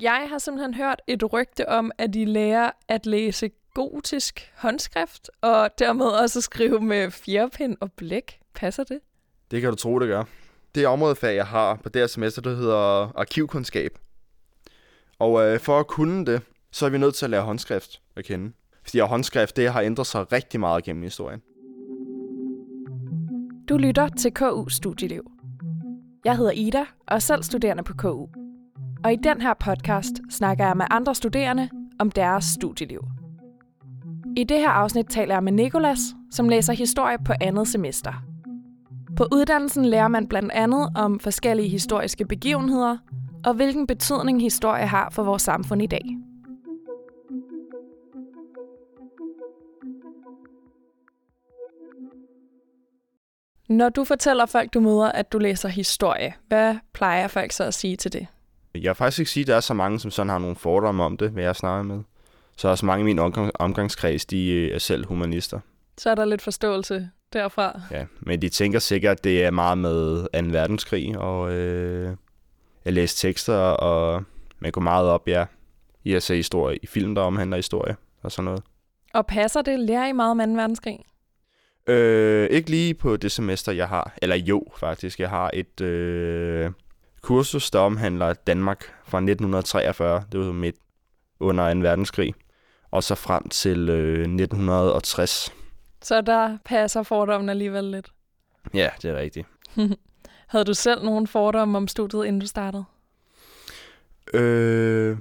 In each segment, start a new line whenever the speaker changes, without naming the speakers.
Jeg har simpelthen hørt et rygte om, at de lærer at læse gotisk håndskrift, og dermed også skrive med fjerpind og blæk. Passer det?
Det kan du tro, det gør. Det områdefag, jeg har på det her semester, det hedder arkivkundskab. Og øh, for at kunne det, så er vi nødt til at lære håndskrift at kende. Fordi håndskrift, det har ændret sig rigtig meget gennem historien.
Du lytter til KU Studieliv. Jeg hedder Ida og er selv studerende på KU. Og i den her podcast snakker jeg med andre studerende om deres studieliv. I det her afsnit taler jeg med Nikolas, som læser historie på andet semester. På uddannelsen lærer man blandt andet om forskellige historiske begivenheder og hvilken betydning historie har for vores samfund i dag. Når du fortæller folk, du møder, at du læser historie, hvad plejer folk så at sige til det?
Jeg vil faktisk ikke sige, at der er så mange, som sådan har nogle fordomme om det, hvad jeg snakker med. Så er så mange i min omgang- omgangskreds, de øh, er selv humanister.
Så er der lidt forståelse derfra.
Ja, men de tænker sikkert, at det er meget med 2. verdenskrig, og øh, jeg læser tekster, og man går meget op, ja, i at se historie, i film, der omhandler historie og sådan noget.
Og passer det? Lærer I meget om 2. verdenskrig?
Øh, ikke lige på det semester, jeg har. Eller jo, faktisk. Jeg har et øh, kursus, der omhandler Danmark fra 1943. Det var midt under 2. verdenskrig. Og så frem til øh, 1960.
Så der passer fordommen alligevel lidt.
Ja, det er rigtigt.
Havde du selv nogen fordomme om studiet, inden du startede?
Øh,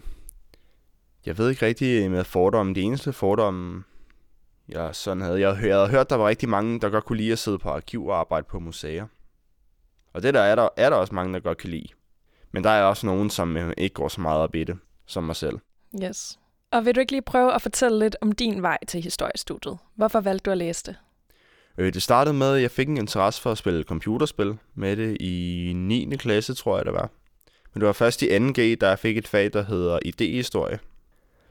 jeg ved ikke rigtig med fordomme. Det eneste fordom, jeg sådan havde, jeg, jeg havde hørt, der var rigtig mange, der godt kunne lide at sidde på arkiv og arbejde på museer. Og det der er der, er der også mange, der godt kan lide. Men der er også nogen, som øh, ikke går så meget op i det, som mig selv.
Yes. Og vil du ikke lige prøve at fortælle lidt om din vej til historiestudiet? Hvorfor valgte du at læse det?
Øh, det startede med, at jeg fik en interesse for at spille computerspil med det i 9. klasse, tror jeg det var. Men det var først i 2G, der jeg fik et fag, der hedder idéhistorie,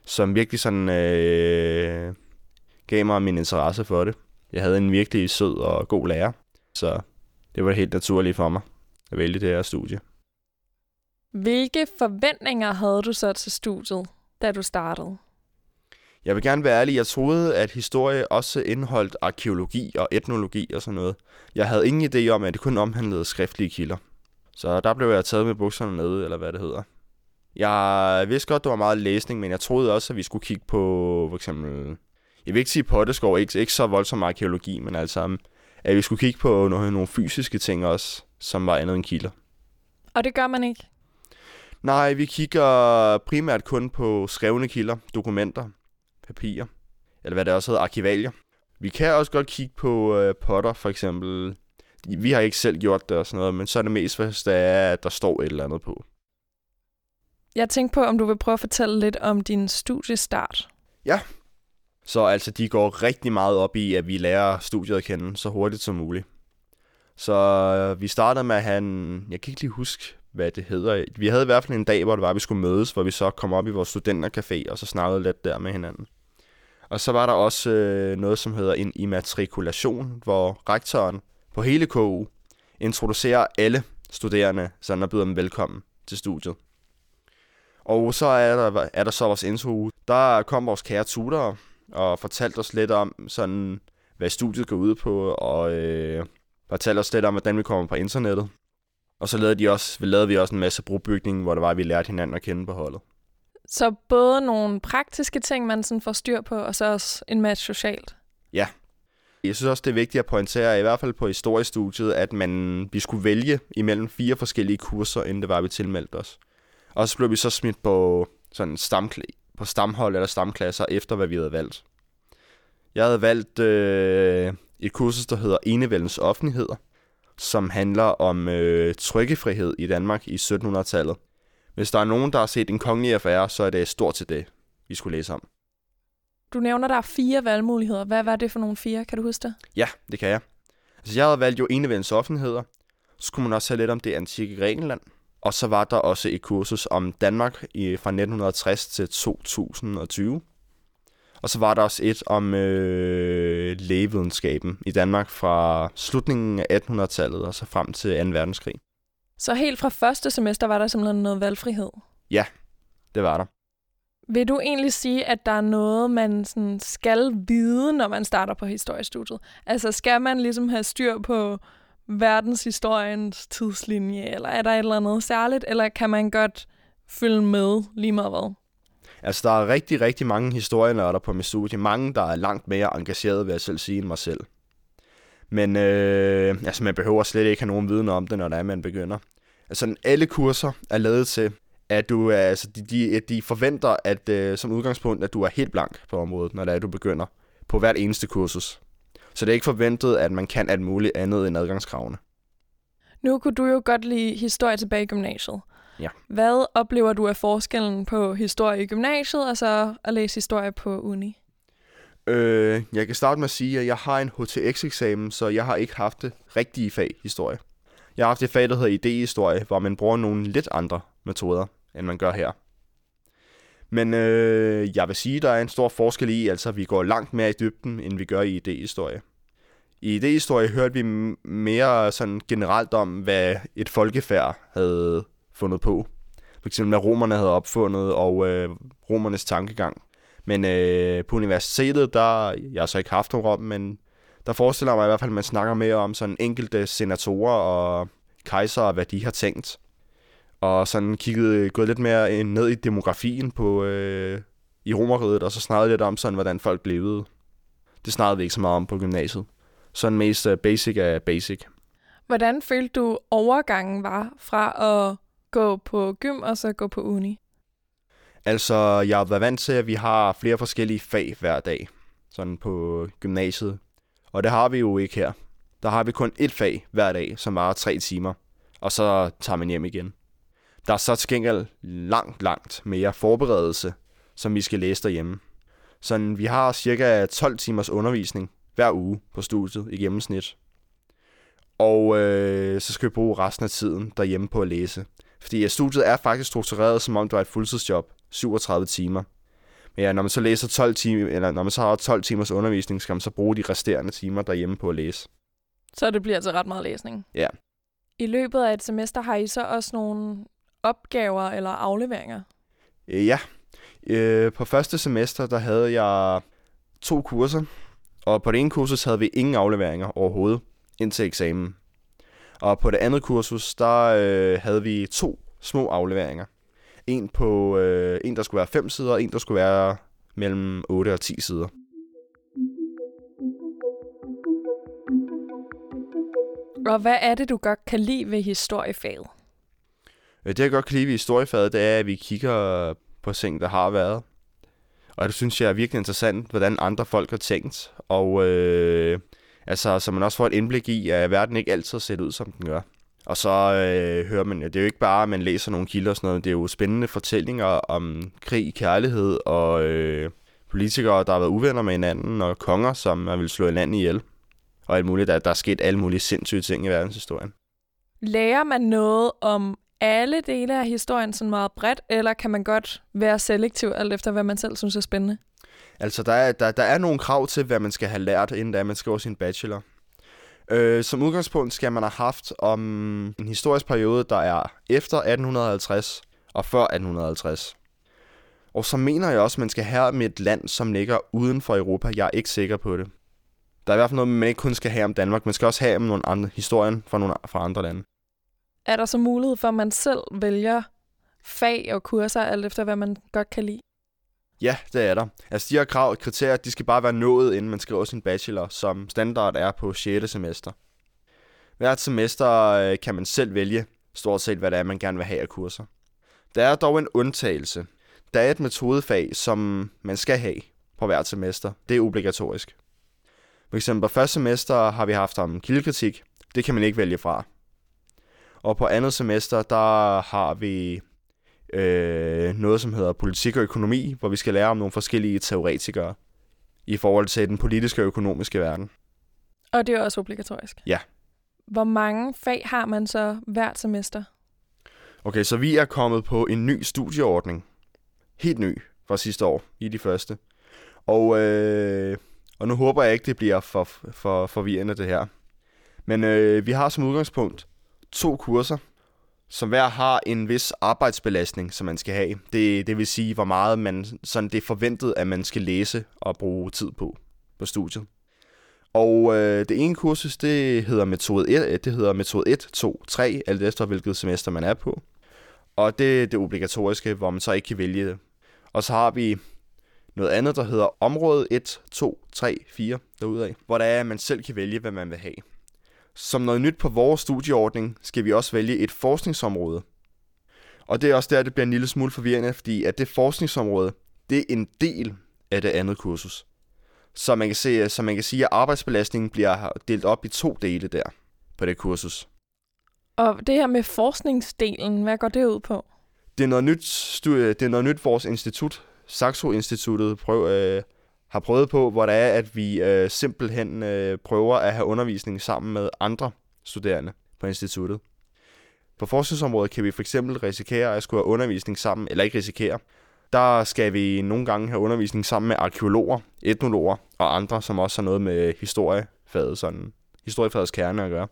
som virkelig sådan øh, gav mig min interesse for det. Jeg havde en virkelig sød og god lærer, så det var helt naturligt for mig at vælge det her studie.
Hvilke forventninger havde du så til studiet, da du startede?
Jeg vil gerne være ærlig, jeg troede, at historie også indeholdt arkeologi og etnologi og sådan noget. Jeg havde ingen idé om, at det kun omhandlede skriftlige kilder. Så der blev jeg taget med bukserne nede, eller hvad det hedder. Jeg vidste godt, det var meget læsning, men jeg troede også, at vi skulle kigge på, for eksempel, jeg vil ikke sige potteskov, ikke, ikke så voldsom arkeologi, men altså, at vi skulle kigge på nogle, nogle fysiske ting også, som var andet end kilder.
Og det gør man ikke?
Nej, vi kigger primært kun på skrevne kilder, dokumenter, papirer, eller hvad det også hedder, arkivalier. Vi kan også godt kigge på øh, potter, for eksempel. Vi har ikke selv gjort det og sådan noget, men så er det mest, hvis det er, at der står et eller andet på.
Jeg tænkte på, om du vil prøve at fortælle lidt om din studiestart.
Ja. Så altså, de går rigtig meget op i, at vi lærer studiet at kende så hurtigt som muligt. Så øh, vi startede med at have en, jeg kan ikke lige huske, hvad det hedder. Vi havde i hvert fald en dag, hvor det var, at vi skulle mødes, hvor vi så kom op i vores studentercafé, og så snakkede lidt der med hinanden. Og så var der også øh, noget, som hedder en immatrikulation, hvor rektoren på hele KU introducerer alle studerende, så og byder dem velkommen til studiet. Og så er der, er der så vores intro. Der kom vores kære tutorer, og fortalte os lidt om, sådan, hvad studiet går ud på, og øh, fortalte os lidt om, hvordan vi kommer på internettet. Og så lavede, de også, lavede vi også en masse brobygning, hvor det var, at vi lærte hinanden at kende på holdet.
Så både nogle praktiske ting, man sådan får styr på, og så også en masse socialt.
Ja. Jeg synes også, det er vigtigt at pointere, i hvert fald på historiestudiet, at man, vi skulle vælge imellem fire forskellige kurser, inden det var, vi tilmeldte os. Og så blev vi så smidt på, sådan stamkl- på stamhold eller stamklasser, efter hvad vi havde valgt. Jeg havde valgt øh, et kursus, der hedder Enevældens Offentligheder, som handler om øh, trykkefrihed i Danmark i 1700-tallet. Hvis der er nogen, der har set en kongelig affære, så er det stort til det, vi skulle læse om.
Du nævner, der er fire valgmuligheder. Hvad var det for nogle fire? Kan du huske det?
Ja, det kan jeg. Altså, jeg havde valgt jo enevældens offentligheder. Så skulle man også have lidt om det antikke Grækenland. Og så var der også et kursus om Danmark i, fra 1960 til 2020. Og så var der også et om øh, lægevidenskaben i Danmark fra slutningen af 1800-tallet og så frem til 2. verdenskrig.
Så helt fra første semester var der simpelthen noget valgfrihed?
Ja, Det var der.
Vil du egentlig sige, at der er noget, man sådan skal vide, når man starter på historiestudiet? Altså skal man ligesom have styr på verdenshistoriens tidslinje, eller er der et eller andet særligt, eller kan man godt følge med lige meget hvad?
Altså, der er rigtig, rigtig mange historienørder på mit studie. Mange, der er langt mere engageret, vil jeg selv sige, end mig selv. Men øh, altså, man behøver slet ikke have nogen viden om det, når det er, man begynder. Altså, alle kurser er lavet til, at du altså, de, de, de forventer, at øh, som udgangspunkt, at du er helt blank på området, når det er, du begynder på hvert eneste kursus. Så det er ikke forventet, at man kan alt muligt andet end adgangskravene.
Nu kunne du jo godt lide historie tilbage i gymnasiet.
Ja.
Hvad oplever du af forskellen på historie i gymnasiet og så at læse historie på uni?
Øh, jeg kan starte med at sige, at jeg har en HTX-eksamen, så jeg har ikke haft det rigtige fag historie. Jeg har haft et fag, der hedder idéhistorie, hvor man bruger nogle lidt andre metoder, end man gør her. Men øh, jeg vil sige, der er en stor forskel i, altså vi går langt mere i dybden, end vi gør i idéhistorie. I idéhistorie hørte vi mere sådan generelt om, hvad et folkefærd havde fundet på. For eksempel, hvad romerne havde opfundet, og øh, romernes tankegang. Men øh, på universitetet, der, jeg har så ikke haft nogen men der forestiller mig i hvert fald, at man snakker mere om sådan enkelte senatorer og kejser, hvad de har tænkt. Og sådan kigget, gået lidt mere ned i demografien på, øh, i romeriet, og så snakket lidt om sådan, hvordan folk levede. Det snakkede vi ikke så meget om på gymnasiet. Sådan mest uh, basic af basic.
Hvordan følte du overgangen var fra at gå på gym og så gå på uni?
Altså, jeg har været vant til, at vi har flere forskellige fag hver dag, sådan på gymnasiet. Og det har vi jo ikke her. Der har vi kun ét fag hver dag, som varer tre timer, og så tager man hjem igen. Der er så til gengæld langt, langt mere forberedelse, som vi skal læse derhjemme. Så vi har cirka 12 timers undervisning hver uge på studiet i gennemsnit. Og øh, så skal vi bruge resten af tiden derhjemme på at læse. Fordi studiet er faktisk struktureret, som om du har et fuldtidsjob, 37 timer. Men ja, når man så læser 12 timer, eller når man så har 12 timers undervisning, skal man så bruge de resterende timer derhjemme på at læse.
Så det bliver altså ret meget læsning?
Ja.
I løbet af et semester har I så også nogle opgaver eller afleveringer?
Øh, ja. Øh, på første semester, der havde jeg to kurser, og på det ene kursus havde vi ingen afleveringer overhovedet indtil eksamen. Og på det andet kursus, der øh, havde vi to små afleveringer. En på øh, en, der skulle være 5 sider, og en, der skulle være mellem 8 og 10 sider.
Og hvad er det, du godt kan lide ved historiefaget?
Øh, det, jeg godt kan lide ved historiefaget, det er, at vi kigger på ting, der har været. Og det synes jeg er virkelig interessant, hvordan andre folk har tænkt. Og øh, altså, så man også får et indblik i, at verden ikke altid ser ud, som den gør. Og så øh, hører man, det er jo ikke bare, at man læser nogle kilder og sådan noget, det er jo spændende fortællinger om krig, kærlighed og øh, politikere, der har været uvenner med hinanden, og konger, som man vil slå hinanden ihjel. Og alt muligt, der, der er sket alle mulige sindssyge ting i verdenshistorien.
Lærer man noget om alle dele af historien sådan meget bredt, eller kan man godt være selektiv, alt efter hvad man selv synes er spændende?
Altså, der er, der, der er nogle krav til, hvad man skal have lært, inden da man skriver sin bachelor. Øh, som udgangspunkt skal man have haft om en historisk periode, der er efter 1850 og før 1850. Og så mener jeg også, at man skal have med et land, som ligger uden for Europa. Jeg er ikke sikker på det. Der er i hvert fald noget, man ikke kun skal have om Danmark. Man skal også have om nogle andre historien fra, nogle, fra andre lande.
Er der så mulighed for, at man selv vælger fag og kurser, alt efter hvad man godt kan lide?
Ja, det er der. Altså de her krav og kriterier, de skal bare være nået, inden man skriver sin bachelor, som standard er på 6. semester. Hvert semester øh, kan man selv vælge stort set, hvad det er, man gerne vil have af kurser. Der er dog en undtagelse. Der er et metodefag, som man skal have på hvert semester. Det er obligatorisk. For eksempel på første semester har vi haft om kildekritik. Det kan man ikke vælge fra. Og på andet semester, der har vi øh, noget, som hedder politik og økonomi, hvor vi skal lære om nogle forskellige teoretikere i forhold til den politiske og økonomiske verden.
Og det er også obligatorisk?
Ja.
Hvor mange fag har man så hvert semester?
Okay, så vi er kommet på en ny studieordning. Helt ny fra sidste år, i de første. Og, øh, og nu håber jeg ikke, det bliver for, for forvirrende det her. Men øh, vi har som udgangspunkt to kurser, som hver har en vis arbejdsbelastning, som man skal have. Det, det vil sige, hvor meget man, sådan det er forventet, at man skal læse og bruge tid på på studiet. Og øh, det ene kursus, det hedder metode 1, øh, det hedder metode 1, 2, 3, alt efter hvilket semester man er på. Og det er det obligatoriske, hvor man så ikke kan vælge det. Og så har vi noget andet, der hedder område 1, 2, 3, 4 derudaf, hvor der er, at man selv kan vælge, hvad man vil have. Som noget nyt på vores studieordning, skal vi også vælge et forskningsområde. Og det er også der, det bliver en lille smule forvirrende, fordi at det forskningsområde, det er en del af det andet kursus. Så man kan, se, så man kan sige, at arbejdsbelastningen bliver delt op i to dele der på det kursus.
Og det her med forskningsdelen, hvad går det ud på?
Det er noget nyt, studie, det er noget nyt vores institut, Saxo Instituttet, prøv, øh, har prøvet på, hvor det er, at vi øh, simpelthen øh, prøver at have undervisning sammen med andre studerende på instituttet. På forskningsområdet kan vi for eksempel risikere at skulle have undervisning sammen, eller ikke risikere. Der skal vi nogle gange have undervisning sammen med arkeologer, etnologer og andre, som også har noget med historiefaget, sådan historiefagets kerne at gøre.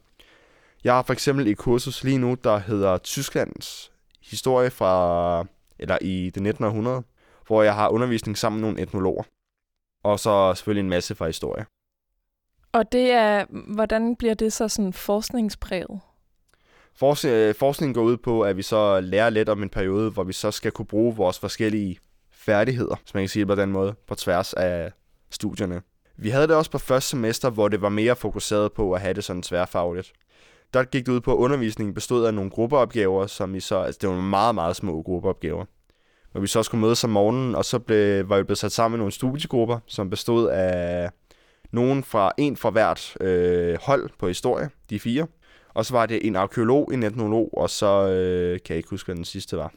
Jeg har for eksempel et kursus lige nu, der hedder Tysklands historie fra, eller i det 1900, hvor jeg har undervisning sammen med nogle etnologer. Og så selvfølgelig en masse fra historie.
Og det er, hvordan bliver det så sådan forskningspræget?
Forskning, øh, forskningen går ud på, at vi så lærer lidt om en periode, hvor vi så skal kunne bruge vores forskellige færdigheder, hvis man kan sige det på den måde, på tværs af studierne. Vi havde det også på første semester, hvor det var mere fokuseret på at have det sådan tværfagligt. Der gik det ud på, at undervisningen bestod af nogle gruppeopgaver, som vi så, altså det var meget, meget små gruppeopgaver. Hvor vi så skulle mødes om morgenen, og så blev, var vi blevet sat sammen i nogle studiegrupper, som bestod af nogen fra en fra hvert øh, hold på historie, de fire. Og så var det en arkeolog, en etnolog, og så øh, kan jeg ikke huske, hvad den sidste var.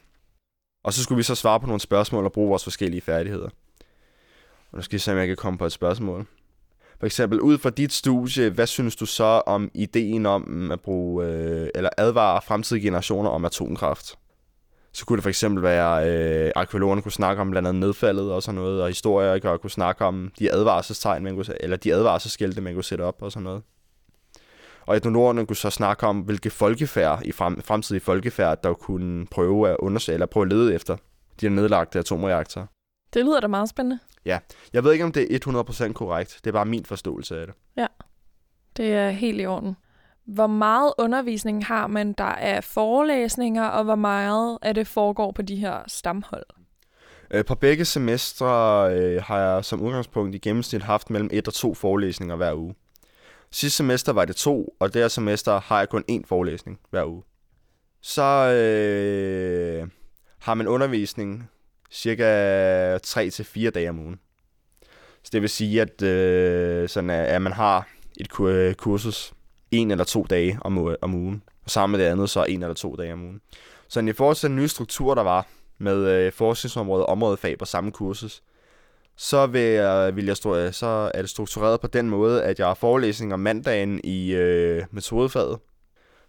Og så skulle vi så svare på nogle spørgsmål og bruge vores forskellige færdigheder. Og nu skal jeg se, om jeg kan komme på et spørgsmål. For eksempel, ud fra dit studie, hvad synes du så om ideen om mm, at bruge, øh, eller advare fremtidige generationer om atomkraft? Så kunne det for eksempel være, øh, arkeologerne kunne snakke om blandt andet nedfaldet og sådan noget, og historikere kunne snakke om de advarselstegn, man kunne, eller de advarselsskilte, man kunne sætte op og sådan noget. Og etnologerne kunne så snakke om, hvilke folkefærd i frem, fremtidige folkefærd, der kunne prøve at undersøge, eller prøve at lede efter de her nedlagte atomreaktorer.
Det lyder da meget spændende.
Ja, jeg ved ikke, om det er 100% korrekt. Det er bare min forståelse af det.
Ja, det er helt i orden. Hvor meget undervisning har man, der er forelæsninger, og hvor meget af det foregår på de her stamhold?
Øh, på begge semestre øh, har jeg som udgangspunkt i gennemsnit haft mellem et og to forelæsninger hver uge. Sidste semester var det to, og det her semester har jeg kun én forelæsning hver uge. Så øh, har man undervisning cirka 3 til 4 dage om ugen. Så det vil sige, at, øh, sådan, at man har et øh, kursus en eller to dage om, øh, om ugen. Og sammen med det andet, så en eller to dage om ugen. Så i forhold til den nye struktur, der var med øh, forskningsområdet og områdefag på samme kursus, så, vil jeg, vil jeg stå, så er det struktureret på den måde, at jeg har forelæsning om mandagen i øh, metodefaget.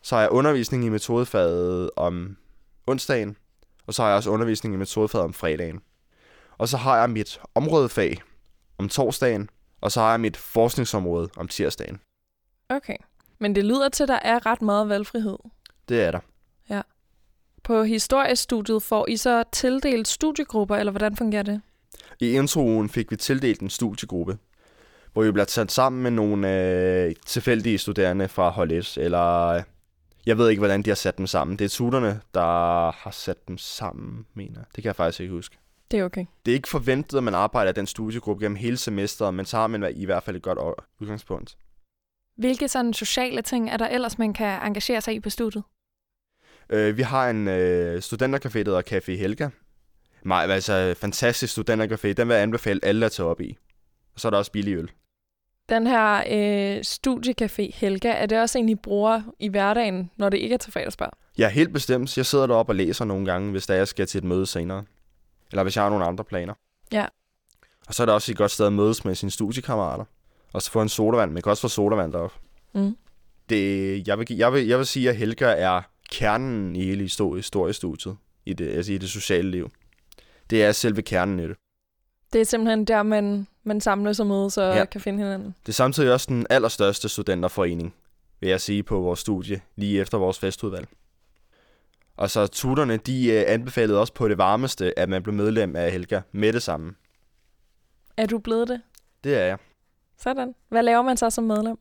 Så har jeg undervisning i metodefaget om onsdagen, og så har jeg også undervisning i metodefaget om fredagen. Og så har jeg mit områdefag om torsdagen, og så har jeg mit forskningsområde om tirsdagen.
Okay. Men det lyder til, at der er ret meget valgfrihed.
Det er der.
Ja. På historiestudiet får I så tildelt studiegrupper, eller hvordan fungerer det?
I introen fik vi tildelt en studiegruppe, hvor vi blev sat sammen med nogle øh, tilfældige studerende fra hold 1, eller jeg ved ikke, hvordan de har sat dem sammen. Det er tuterne, der har sat dem sammen, mener Det kan jeg faktisk ikke huske.
Det er okay.
Det er ikke forventet, at man arbejder i den studiegruppe gennem hele semesteret, men så har man i hvert fald et godt udgangspunkt.
Hvilke sådan sociale ting er der ellers, man kan engagere sig i på studiet?
Øh, vi har en øh, studentercafé, der hedder Café Helga. Nej, altså fantastisk studentercafé. Den vil jeg anbefale alle at tage op i. Og så er der også billig øl.
Den her øh, studiecafé Helga, er det også en, I bruger i hverdagen, når det ikke er til fredagsbar?
Ja, helt bestemt. Jeg sidder deroppe og læser nogle gange, hvis der jeg skal til et møde senere. Eller hvis jeg har nogle andre planer.
Ja.
Og så er det også et godt sted at mødes med sine studiekammerater. Og så få en sodavand. Man kan også få sodavand deroppe.
Mm.
Det, jeg, vil, jeg, vil, jeg vil sige, at Helga er kernen i hele historiestudiet. I det, altså i det sociale liv. Det er selve kernen i det.
Det er simpelthen der, man, man samles og mødes og ja. kan finde hinanden.
Det er samtidig også den allerstørste studenterforening, vil jeg sige, på vores studie, lige efter vores festudvalg. Og så tuterne, de øh, anbefalede også på det varmeste, at man blev medlem af Helga med det samme.
Er du blevet det?
Det er jeg.
Sådan. Hvad laver man så som medlem?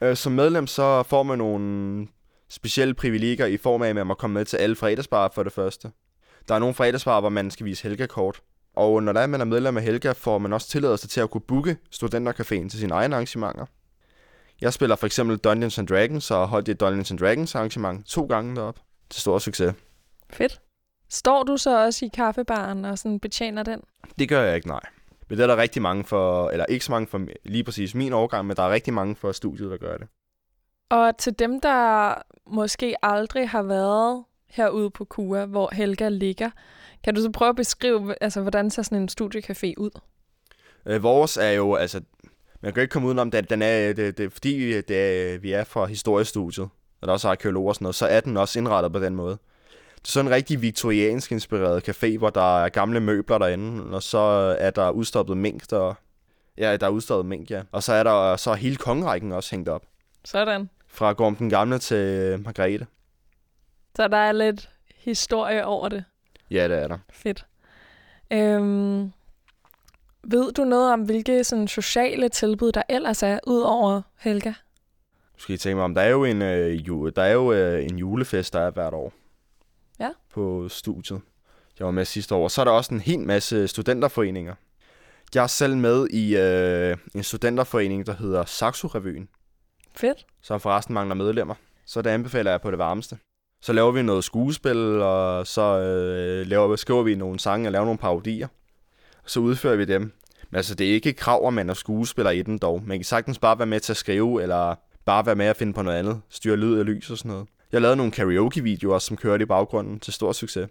Øh, som medlem, så får man nogle specielle privilegier i form af, at man må komme med til alle fredagsbarer for det første. Der er nogle fredagsbarer, hvor man skal vise Helga-kort. Og når der er, man er medlem af Helga, får man også tilladelse til at kunne booke Studentercaféen til sine egne arrangementer. Jeg spiller for eksempel Dungeons and Dragons og holdt et Dungeons and Dragons arrangement to gange derop til stor succes.
Fedt. Står du så også i kaffebaren og sådan betjener den?
Det gør jeg ikke, nej. Men det er der rigtig mange for, eller ikke så mange for lige præcis min årgang, men der er rigtig mange for studiet, der gør det.
Og til dem, der måske aldrig har været herude på KUA, hvor Helga ligger, kan du så prøve at beskrive, altså, hvordan ser sådan en studiecafé ud?
Øh, vores er jo, altså, man kan ikke komme udenom, at den er, det, det, fordi det er, vi er fra historiestudiet, og der er også arkeologer og sådan noget, så er den også indrettet på den måde. Det er sådan en rigtig viktoriansk inspireret café, hvor der er gamle møbler derinde, og så er der udstoppet mink, der, ja, der er udstoppet mink, ja. Og så er der så er hele kongerækken også hængt op.
Sådan.
Fra Gorm den Gamle til Margrethe.
Så der er lidt historie over det.
Ja, det er der.
Fedt. Øhm, ved du noget om, hvilke sådan, sociale tilbud, der ellers er, ud over Helga?
Du skal I tænke mig om, der er jo en, øh, ju, der er jo, øh, en julefest, der er hvert år.
Ja.
På studiet. Jeg var med sidste år. Så er der også en hel masse studenterforeninger. Jeg er selv med i øh, en studenterforening, der hedder Saxo Revyen,
Fedt.
som forresten mangler medlemmer. Så det anbefaler jeg på det varmeste. Så laver vi noget skuespil, og så øh, laver, skriver vi nogle sange og laver nogle parodier. Og så udfører vi dem. Men altså, det er ikke krav, at man er skuespiller i den dog. Man kan sagtens bare være med til at skrive, eller bare være med at finde på noget andet. Styre lyd og lys og sådan noget. Jeg lavede nogle karaoke-videoer, som kørte i baggrunden til stor succes.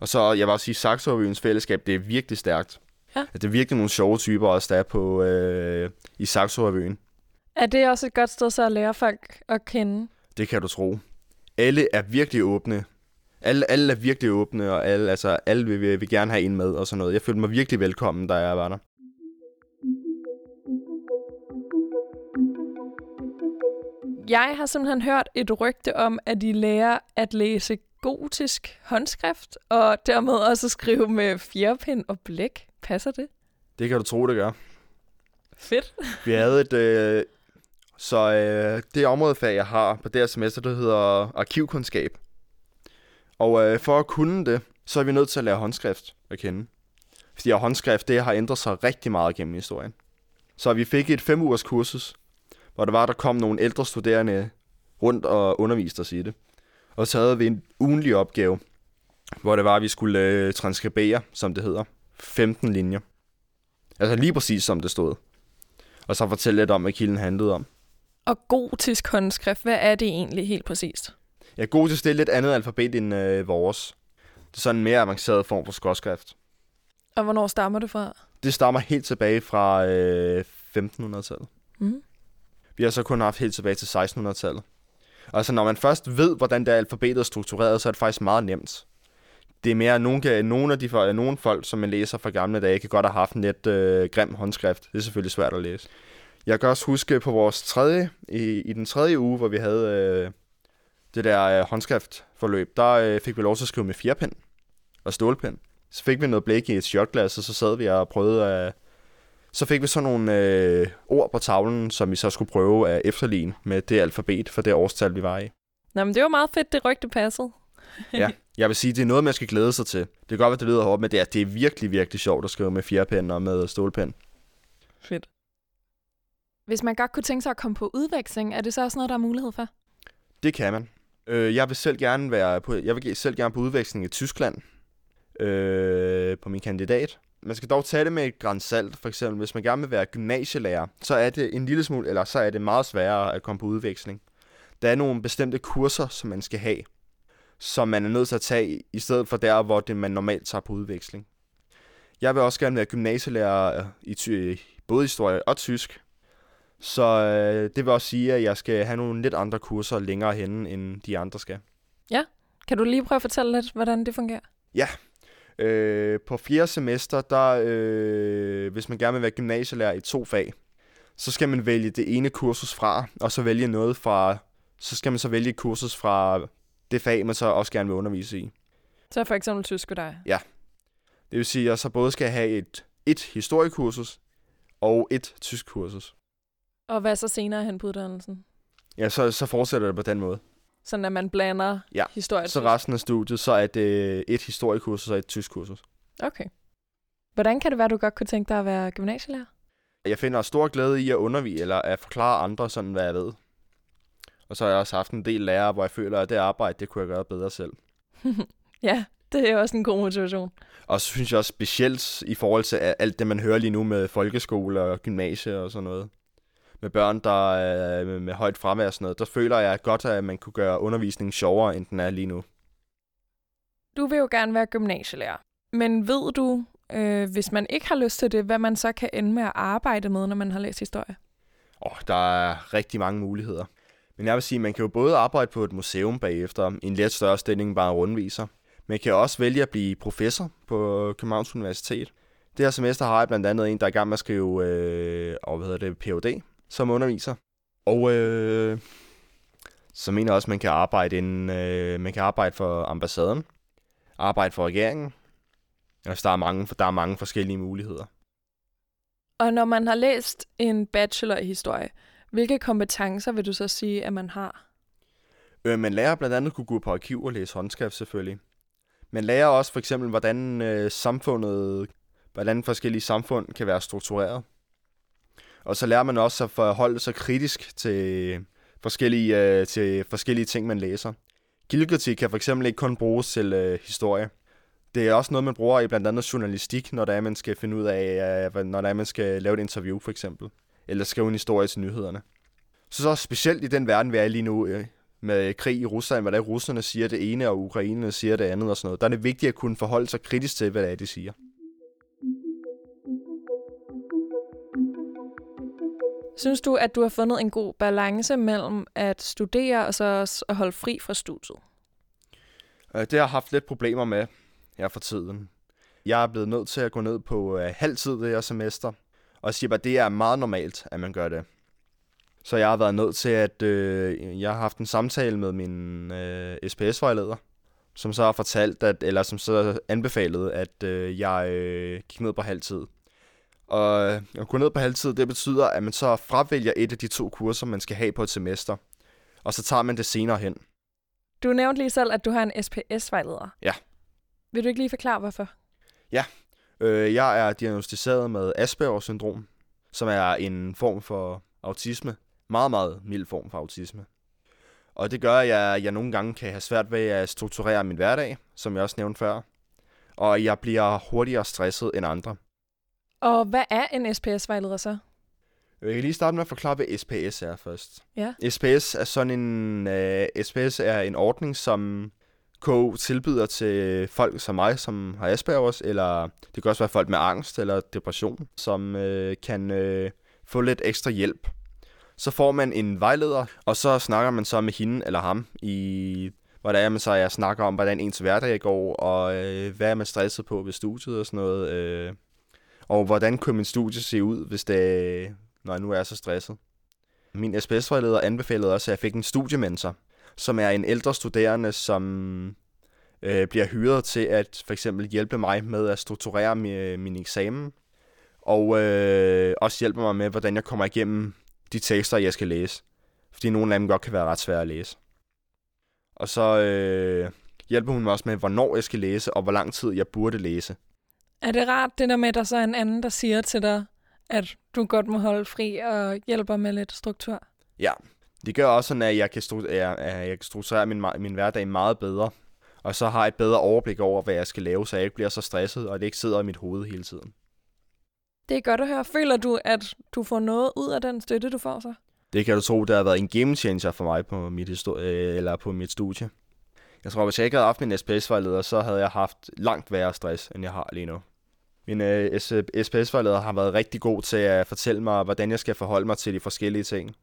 Og så, jeg vil også sige, Saxovyens fællesskab, det er virkelig stærkt.
Ja.
Det er virkelig nogle sjove typer også, der er på, øh, i Saxo-revyen.
Er det også et godt sted så at lære folk at kende?
Det kan du tro. Alle er virkelig åbne. Alle, alle er virkelig åbne, og alle, altså, alle vil, vil, vil gerne have en med og sådan noget. Jeg følte mig virkelig velkommen, da jeg var der.
Jeg har simpelthen hørt et rygte om, at de lærer at læse gotisk håndskrift, og dermed også at skrive med fjerpind og blæk. Passer det?
Det kan du tro, det gør.
Fedt.
Vi havde et... Øh, så øh, det områdefag, jeg har på det her semester, det hedder arkivkundskab. Og øh, for at kunne det, så er vi nødt til at lære håndskrift at kende. Fordi håndskrift, det har ændret sig rigtig meget gennem historien. Så vi fik et fem ugers kursus, hvor der var, der kom nogle ældre studerende rundt og underviste os i det. Og så havde vi en ugenlig opgave, hvor det var, at vi skulle øh, transkribere, som det hedder, 15 linjer. Altså lige præcis som det stod. Og så fortælle lidt om, hvad kilden handlede om.
Og gotisk håndskrift, hvad er det egentlig helt præcist?
Ja, gotisk det er lidt andet alfabet end øh, vores. Det er sådan en mere avanceret form for skråskrift.
Og hvornår stammer det fra?
Det stammer helt tilbage fra øh, 1500-tallet.
Mm.
Vi har så kun haft helt tilbage til 1600-tallet. Altså, når man først ved, hvordan det alfabetet er struktureret, så er det faktisk meget nemt. Det er mere, at nogle, nogle af de nogle folk, som man læser fra gamle dage, kan godt have haft en lidt øh, grim håndskrift. Det er selvfølgelig svært at læse. Jeg kan også huske på vores tredje, i, i den tredje uge, hvor vi havde øh, det der øh, håndskriftforløb, der øh, fik vi lov til at skrive med fjerpen og stålpen. Så fik vi noget blæk i et shotglas, og så sad vi og prøvede at... Så fik vi sådan nogle øh, ord på tavlen, som vi så skulle prøve at efterligne med det alfabet for det årstal, vi var i.
Nå, men det var meget fedt, det rygte passede.
ja, jeg vil sige, det er noget, man skal glæde sig til. Det kan godt være, det lyder hårdt, men det er, det er virkelig, virkelig sjovt at skrive med fjerpen og med stålpen.
Fedt. Hvis man godt kunne tænke sig at komme på udveksling, er det så også noget, der er mulighed for?
Det kan man. Øh, jeg vil selv gerne være på, jeg vil selv gerne på udveksling i Tyskland øh, på min kandidat. Man skal dog tage det med et græns salt, for eksempel. Hvis man gerne vil være gymnasielærer, så er det en lille smule, eller så er det meget sværere at komme på udveksling. Der er nogle bestemte kurser, som man skal have, som man er nødt til at tage, i stedet for der, hvor det man normalt tager på udveksling. Jeg vil også gerne være gymnasielærer i ty- både historie og tysk. Så øh, det vil også sige, at jeg skal have nogle lidt andre kurser længere henne, end de andre skal.
Ja. Kan du lige prøve at fortælle lidt, hvordan det fungerer?
Ja. Øh, på flere semester, der, øh, hvis man gerne vil være gymnasielærer i to fag, så skal man vælge det ene kursus fra, og så vælge noget fra, så skal man så vælge et kursus fra det fag, man så også gerne vil undervise i.
Så for eksempel tysk og dig.
Det vil sige, at jeg så både skal have et, et historiekursus og et tysk kursus.
Og hvad så senere hen på uddannelsen?
Ja, så, så fortsætter det på den måde.
Sådan at man blander
Ja,
historie
Så resten af studiet, så er det et historiekursus og et tysk kursus.
Okay. Hvordan kan det være, du godt kunne tænke dig at være gymnasielærer?
Jeg finder stor glæde i at undervise eller at forklare andre sådan, hvad jeg ved. Og så har jeg også haft en del lærere, hvor jeg føler, at det arbejde, det kunne jeg gøre bedre selv.
ja, det er også en god motivation.
Og så synes jeg også specielt i forhold til alt det, man hører lige nu med folkeskole og gymnasie og sådan noget. Med børn, der er med, med højt fravær og sådan noget. Der føler jeg godt, at man kunne gøre undervisningen sjovere, end den er lige nu.
Du vil jo gerne være gymnasielærer. Men ved du, øh, hvis man ikke har lyst til det, hvad man så kan ende med at arbejde med, når man har læst historie?
Åh, der er rigtig mange muligheder. Men jeg vil sige, man kan jo både arbejde på et museum bagefter, en lidt større stilling bare rundviser. Man kan også vælge at blive professor på Københavns Universitet. Det her semester har jeg blandt andet en, der er i gang med at skrive øh, og hvad hedder det, Ph.D. som underviser. Og øh, så mener jeg også, at man kan arbejde, inden, øh, man kan arbejde for ambassaden, arbejde for regeringen. Altså, der er mange, der er mange forskellige muligheder.
Og når man har læst en bachelor i historie, hvilke kompetencer vil du så sige, at man har?
Øh, man lærer blandt andet at kunne gå på arkiv og læse håndskrift selvfølgelig. Man lærer også for eksempel, hvordan øh, samfundet, hvordan forskellige samfund kan være struktureret. Og så lærer man også at forholde sig kritisk til forskellige, øh, til forskellige ting, man læser. Kildekritik kan for eksempel ikke kun bruges til øh, historie. Det er også noget, man bruger i blandt andet journalistik, når der er, man skal finde ud af, øh, når der er, man skal lave et interview for eksempel. Eller skrive en historie til nyhederne. Så så specielt i den verden, vi er i lige nu, øh, med krig i Rusland, hvad der russerne siger det ene, og ukrainerne siger det andet og sådan noget. Der er det vigtigt at kunne forholde sig kritisk til, hvad det er, de siger.
Synes du, at du har fundet en god balance mellem at studere og så også at holde fri fra studiet?
Øh, det har jeg haft lidt problemer med her for tiden. Jeg er blevet nødt til at gå ned på øh, det her semester, og siger bare, at det er meget normalt, at man gør det. Så jeg har været nødt til at, øh, jeg har haft en samtale med min øh, SPS-vejleder, som så har fortalt, at, eller som så anbefalede, at øh, jeg øh, gik ned på halvtid. Og øh, at gå ned på halv tid, det betyder, at man så fravælger et af de to kurser, man skal have på et semester. Og så tager man det senere hen.
Du nævnte lige selv, at du har en SPS-vejleder.
Ja.
Vil du ikke lige forklare, hvorfor?
Øh, jeg er diagnostiseret med Aspergers syndrom, som er en form for autisme. Meget, meget mild form for autisme. Og det gør, at jeg, jeg nogle gange kan have svært ved at strukturere min hverdag, som jeg også nævnte før. Og jeg bliver hurtigere stresset end andre.
Og hvad er en SPS-vejleder så?
Jeg kan lige starte med at forklare, hvad SPS er først.
Ja.
SPS er sådan en øh, SPS er en ordning, som KU tilbyder til folk som mig, som har Aspergers, eller det kan også være folk med angst eller depression, som øh, kan øh, få lidt ekstra hjælp. Så får man en vejleder, og så snakker man så med hende eller ham i hvor det er, man så jeg snakker om, hvordan ens hverdag går, og øh, hvad er man stresset på ved studiet og sådan noget. Øh, og hvordan kunne min studie se ud, hvis det, når jeg nu er så stresset. Min SPS-vejleder anbefalede også, at jeg fik en studiementor, som er en ældre studerende, som øh, bliver hyret til at for eksempel hjælpe mig med at strukturere min, min eksamen, og øh, også hjælpe mig med, hvordan jeg kommer igennem de tekster, jeg skal læse. Fordi nogle af dem godt kan være ret svære at læse. Og så øh, hjælper hun mig også med, hvornår jeg skal læse, og hvor lang tid jeg burde læse.
Er det rart, det der med, at der så er en anden, der siger til dig, at du godt må holde fri og hjælper med lidt struktur?
Ja, det gør også sådan, at jeg kan, stru- at jeg kan strukturere min, min hverdag meget bedre. Og så har jeg et bedre overblik over, hvad jeg skal lave, så jeg ikke bliver så stresset, og det ikke sidder i mit hoved hele tiden.
Det er godt at høre. Føler du, at du får noget ud af den støtte, du får så?
Det kan du tro, der har været en game changer for mig på mit, histori- eller på mit studie. Jeg tror, hvis jeg ikke havde haft min SPS-vejleder, så havde jeg haft langt værre stress, end jeg har lige nu. Min øh, SPS-vejleder har været rigtig god til at fortælle mig, hvordan jeg skal forholde mig til de forskellige ting.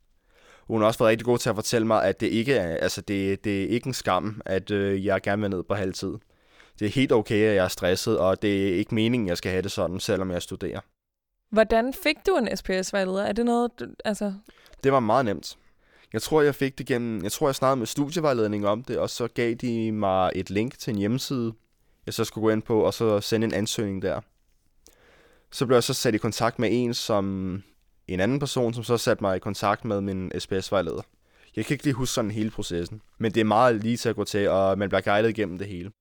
Hun har også været rigtig god til at fortælle mig, at det ikke er, altså det, det er ikke en skam, at øh, jeg gerne vil ned på halv tid. Det er helt okay, at jeg er stresset, og det er ikke meningen, jeg skal have det sådan, selvom jeg studerer.
Hvordan fik du en SPS-vejleder? Er det noget, du, altså...
Det var meget nemt. Jeg tror, jeg fik det gennem... Jeg tror, jeg snakkede med studievejledning om det, og så gav de mig et link til en hjemmeside, jeg så skulle gå ind på, og så sende en ansøgning der. Så blev jeg så sat i kontakt med en, som en anden person, som så satte mig i kontakt med min SPS-vejleder. Jeg kan ikke lige huske sådan hele processen, men det er meget lige til at gå til, og man bliver guidet igennem det hele.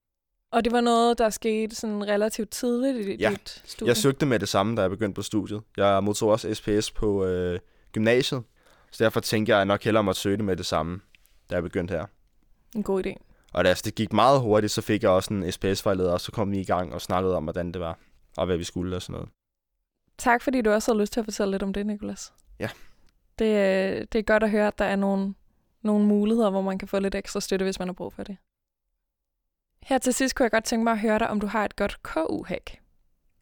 Og det var noget, der skete sådan relativt tidligt i
Ja,
dit studie?
Jeg søgte med det samme, da jeg begyndte på studiet. Jeg modtog også SPS på øh, gymnasiet, så derfor tænkte jeg, at jeg nok hellere måtte søge det med det samme, da jeg begyndte her.
En god idé.
Og da det gik meget hurtigt, så fik jeg også en SPS-vejleder, og så kom vi i gang og snakkede om, hvordan det var, og hvad vi skulle og sådan noget.
Tak, fordi du også havde lyst til at fortælle lidt om det, Nicolas.
Ja.
Det, øh, det er godt at høre, at der er nogle, nogle muligheder, hvor man kan få lidt ekstra støtte, hvis man har brug for det. Her til sidst kunne jeg godt tænke mig at høre dig, om du har et godt KU-hack.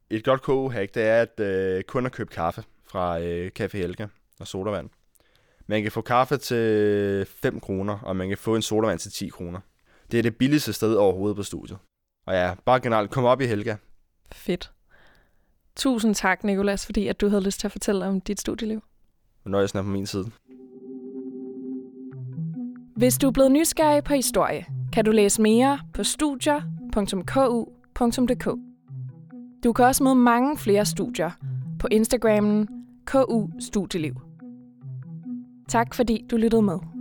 Et godt kogehack, det er at øh, kun at købe kaffe fra øh, Café Helga og sodavand. Man kan få kaffe til 5 kroner, og man kan få en sodavand til 10 kroner. Det er det billigste sted overhovedet på studiet. Og ja, bare generelt, kom op i Helga.
Fedt. Tusind tak, Nicolas, fordi at du havde lyst til at fortælle om dit studieliv.
Nøjelsen er på min side.
Hvis du er blevet nysgerrig på historie, kan du læse mere på studier.ku.dk. Du kan også møde mange flere studier på Instagrammen KU Studieliv. Tak fordi du lyttede med.